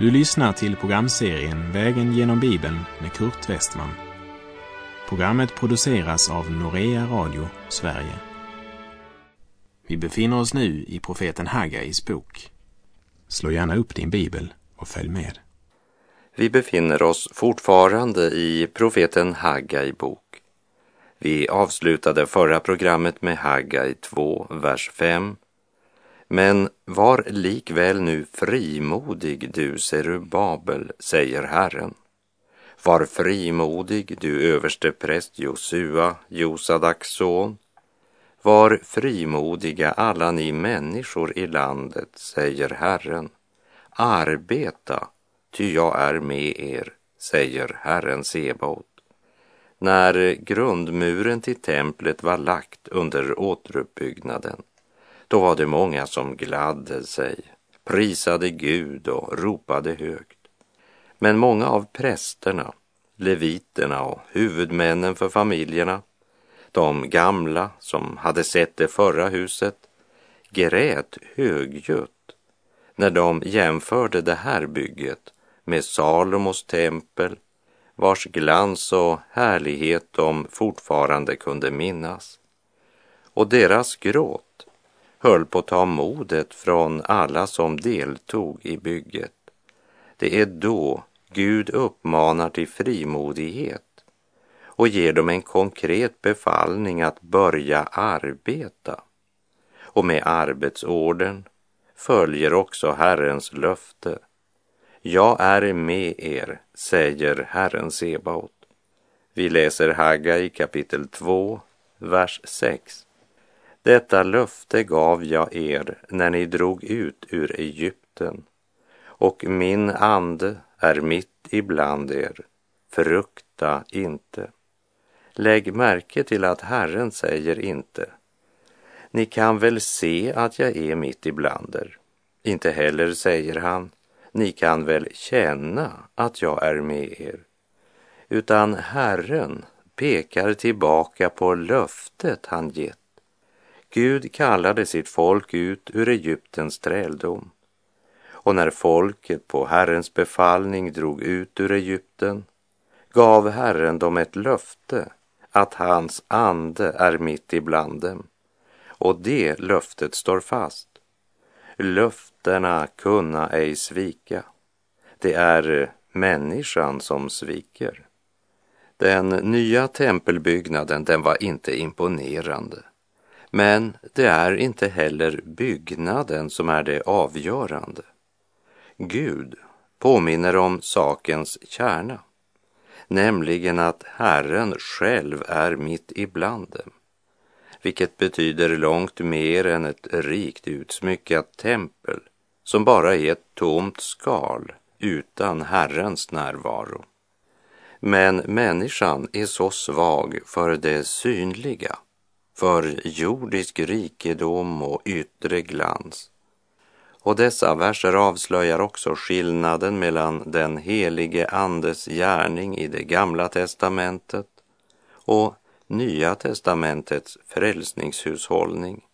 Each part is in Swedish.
Du lyssnar till programserien Vägen genom Bibeln med Kurt Westman. Programmet produceras av Norea Radio Sverige. Vi befinner oss nu i profeten Haggais bok. Slå gärna upp din bibel och följ med. Vi befinner oss fortfarande i profeten Haggai bok. Vi avslutade förra programmet med Haggai 2, vers 5 men var likväl nu frimodig, du Serubabel, säger Herren. Var frimodig, du överste präst Josua, Josadaks son. Var frimodiga alla ni människor i landet, säger Herren. Arbeta, ty jag är med er, säger Herren Sebaot. När grundmuren till templet var lagt under återuppbyggnaden då var det många som gladde sig, prisade Gud och ropade högt. Men många av prästerna, leviterna och huvudmännen för familjerna, de gamla som hade sett det förra huset, grät högljutt när de jämförde det här bygget med Salomos tempel vars glans och härlighet de fortfarande kunde minnas. Och deras gråt höll på att ta modet från alla som deltog i bygget. Det är då Gud uppmanar till frimodighet och ger dem en konkret befallning att börja arbeta. Och med arbetsorden följer också Herrens löfte. Jag är med er, säger Herren Sebaot. Vi läser Haggai kapitel 2, vers 6. Detta löfte gav jag er när ni drog ut ur Egypten och min ande är mitt ibland er. Frukta inte. Lägg märke till att Herren säger inte ni kan väl se att jag är mitt ibland er. Inte heller säger han ni kan väl känna att jag är med er. Utan Herren pekar tillbaka på löftet han gett Gud kallade sitt folk ut ur Egyptens träldom. Och när folket på Herrens befallning drog ut ur Egypten gav Herren dem ett löfte att hans ande är mitt ibland dem. Och det löftet står fast. Löftena kunna ej svika. Det är människan som sviker. Den nya tempelbyggnaden, den var inte imponerande. Men det är inte heller byggnaden som är det avgörande. Gud påminner om sakens kärna, nämligen att Herren själv är mitt ibland dem, vilket betyder långt mer än ett rikt utsmyckat tempel som bara är ett tomt skal utan Herrens närvaro. Men människan är så svag för det synliga för jordisk rikedom och yttre glans. Och dessa verser avslöjar också skillnaden mellan den helige Andes gärning i det gamla testamentet och Nya testamentets frälsningshushållning.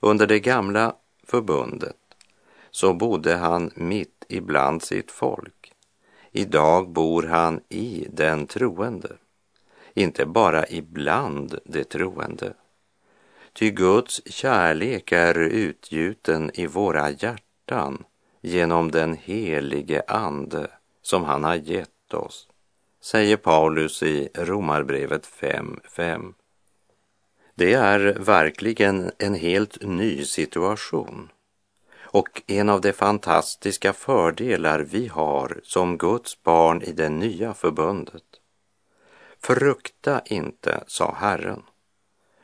Under det gamla förbundet så bodde han mitt ibland sitt folk. Idag bor han i den troende inte bara ibland de troende. Ty Guds kärlek är utgjuten i våra hjärtan genom den helige Ande som han har gett oss, säger Paulus i Romarbrevet 5.5. Det är verkligen en helt ny situation och en av de fantastiska fördelar vi har som Guds barn i det nya förbundet. Frukta inte, sa Herren.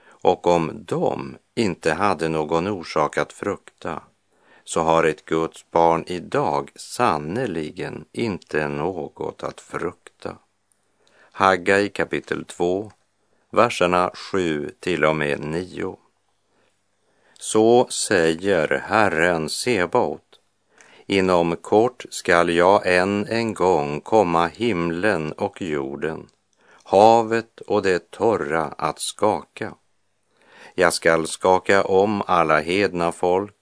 Och om de inte hade någon orsak att frukta så har ett Guds barn idag sannerligen inte något att frukta. Haggai kapitel 2, verserna 7 till och med 9. Så säger Herren Sebaot. Inom kort skall jag än en gång komma himlen och jorden havet och det torra att skaka. Jag skall skaka om alla hedna folk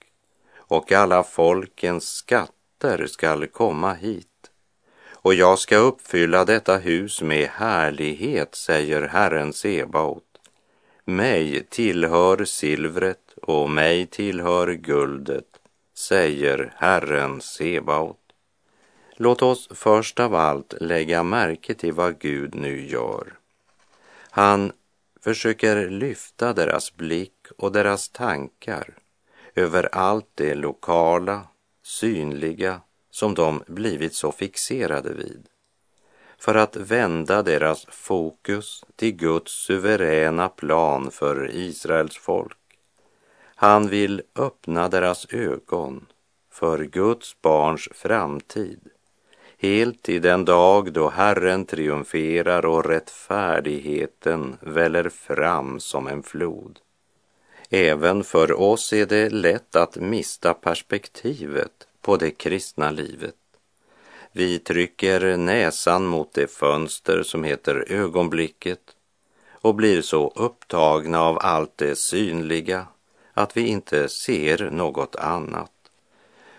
och alla folkens skatter skall komma hit. Och jag ska uppfylla detta hus med härlighet, säger Herren Sebaot. Mig tillhör silvret och mig tillhör guldet, säger Herren Sebaot. Låt oss först av allt lägga märke till vad Gud nu gör. Han försöker lyfta deras blick och deras tankar över allt det lokala, synliga som de blivit så fixerade vid för att vända deras fokus till Guds suveräna plan för Israels folk. Han vill öppna deras ögon för Guds barns framtid helt till den dag då Herren triumferar och rättfärdigheten väller fram som en flod. Även för oss är det lätt att mista perspektivet på det kristna livet. Vi trycker näsan mot det fönster som heter ögonblicket och blir så upptagna av allt det synliga att vi inte ser något annat.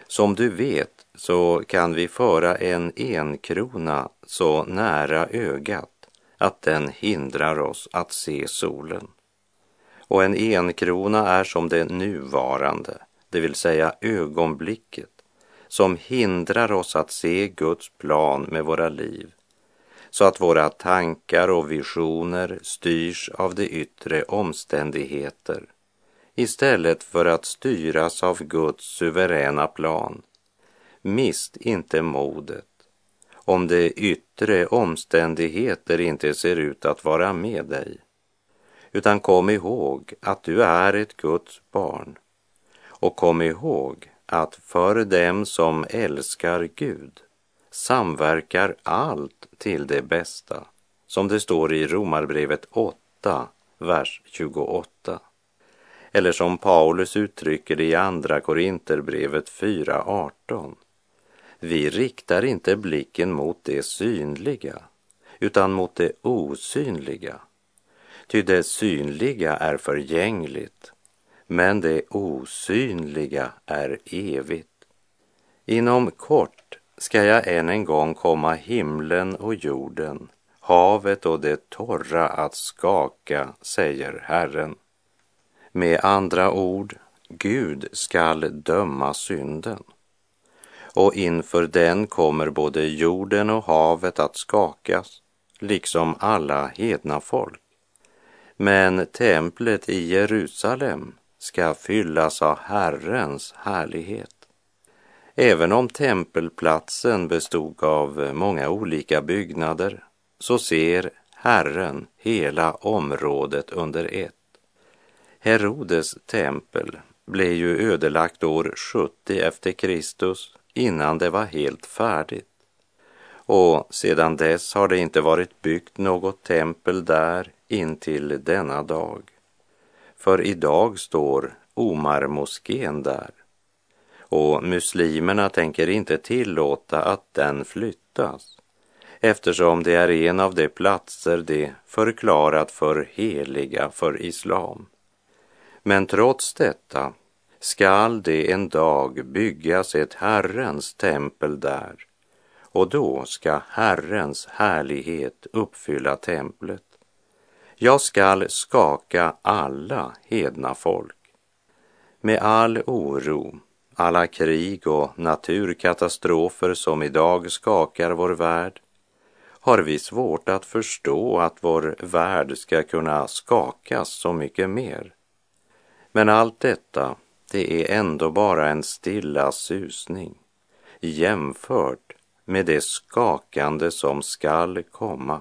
Som du vet så kan vi föra en enkrona så nära ögat att den hindrar oss att se solen. Och en enkrona är som det nuvarande, det vill säga ögonblicket, som hindrar oss att se Guds plan med våra liv, så att våra tankar och visioner styrs av de yttre omständigheter istället för att styras av Guds suveräna plan. Mist inte modet om de yttre omständigheter inte ser ut att vara med dig. Utan kom ihåg att du är ett Guds barn. Och kom ihåg att för dem som älskar Gud samverkar allt till det bästa, som det står i Romarbrevet 8, vers 28. Eller som Paulus uttrycker det i Andra Korinterbrevet 4.18. Vi riktar inte blicken mot det synliga, utan mot det osynliga. Ty det synliga är förgängligt, men det osynliga är evigt. Inom kort ska jag än en gång komma himlen och jorden, havet och det torra att skaka, säger Herren. Med andra ord, Gud skall döma synden. Och inför den kommer både jorden och havet att skakas, liksom alla hedna folk. Men templet i Jerusalem ska fyllas av Herrens härlighet. Även om tempelplatsen bestod av många olika byggnader så ser Herren hela området under ett. Herodes tempel blev ju ödelagt år 70 efter Kristus innan det var helt färdigt. Och sedan dess har det inte varit byggt något tempel där intill denna dag. För idag står Omar-moskén där. Och muslimerna tänker inte tillåta att den flyttas eftersom det är en av de platser de förklarat för heliga för islam. Men trots detta skall det en dag byggas ett Herrens tempel där och då ska Herrens härlighet uppfylla templet. Jag skall skaka alla hedna folk. Med all oro, alla krig och naturkatastrofer som idag skakar vår värld har vi svårt att förstå att vår värld ska kunna skakas så mycket mer. Men allt detta, det är ändå bara en stilla susning jämfört med det skakande som skall komma.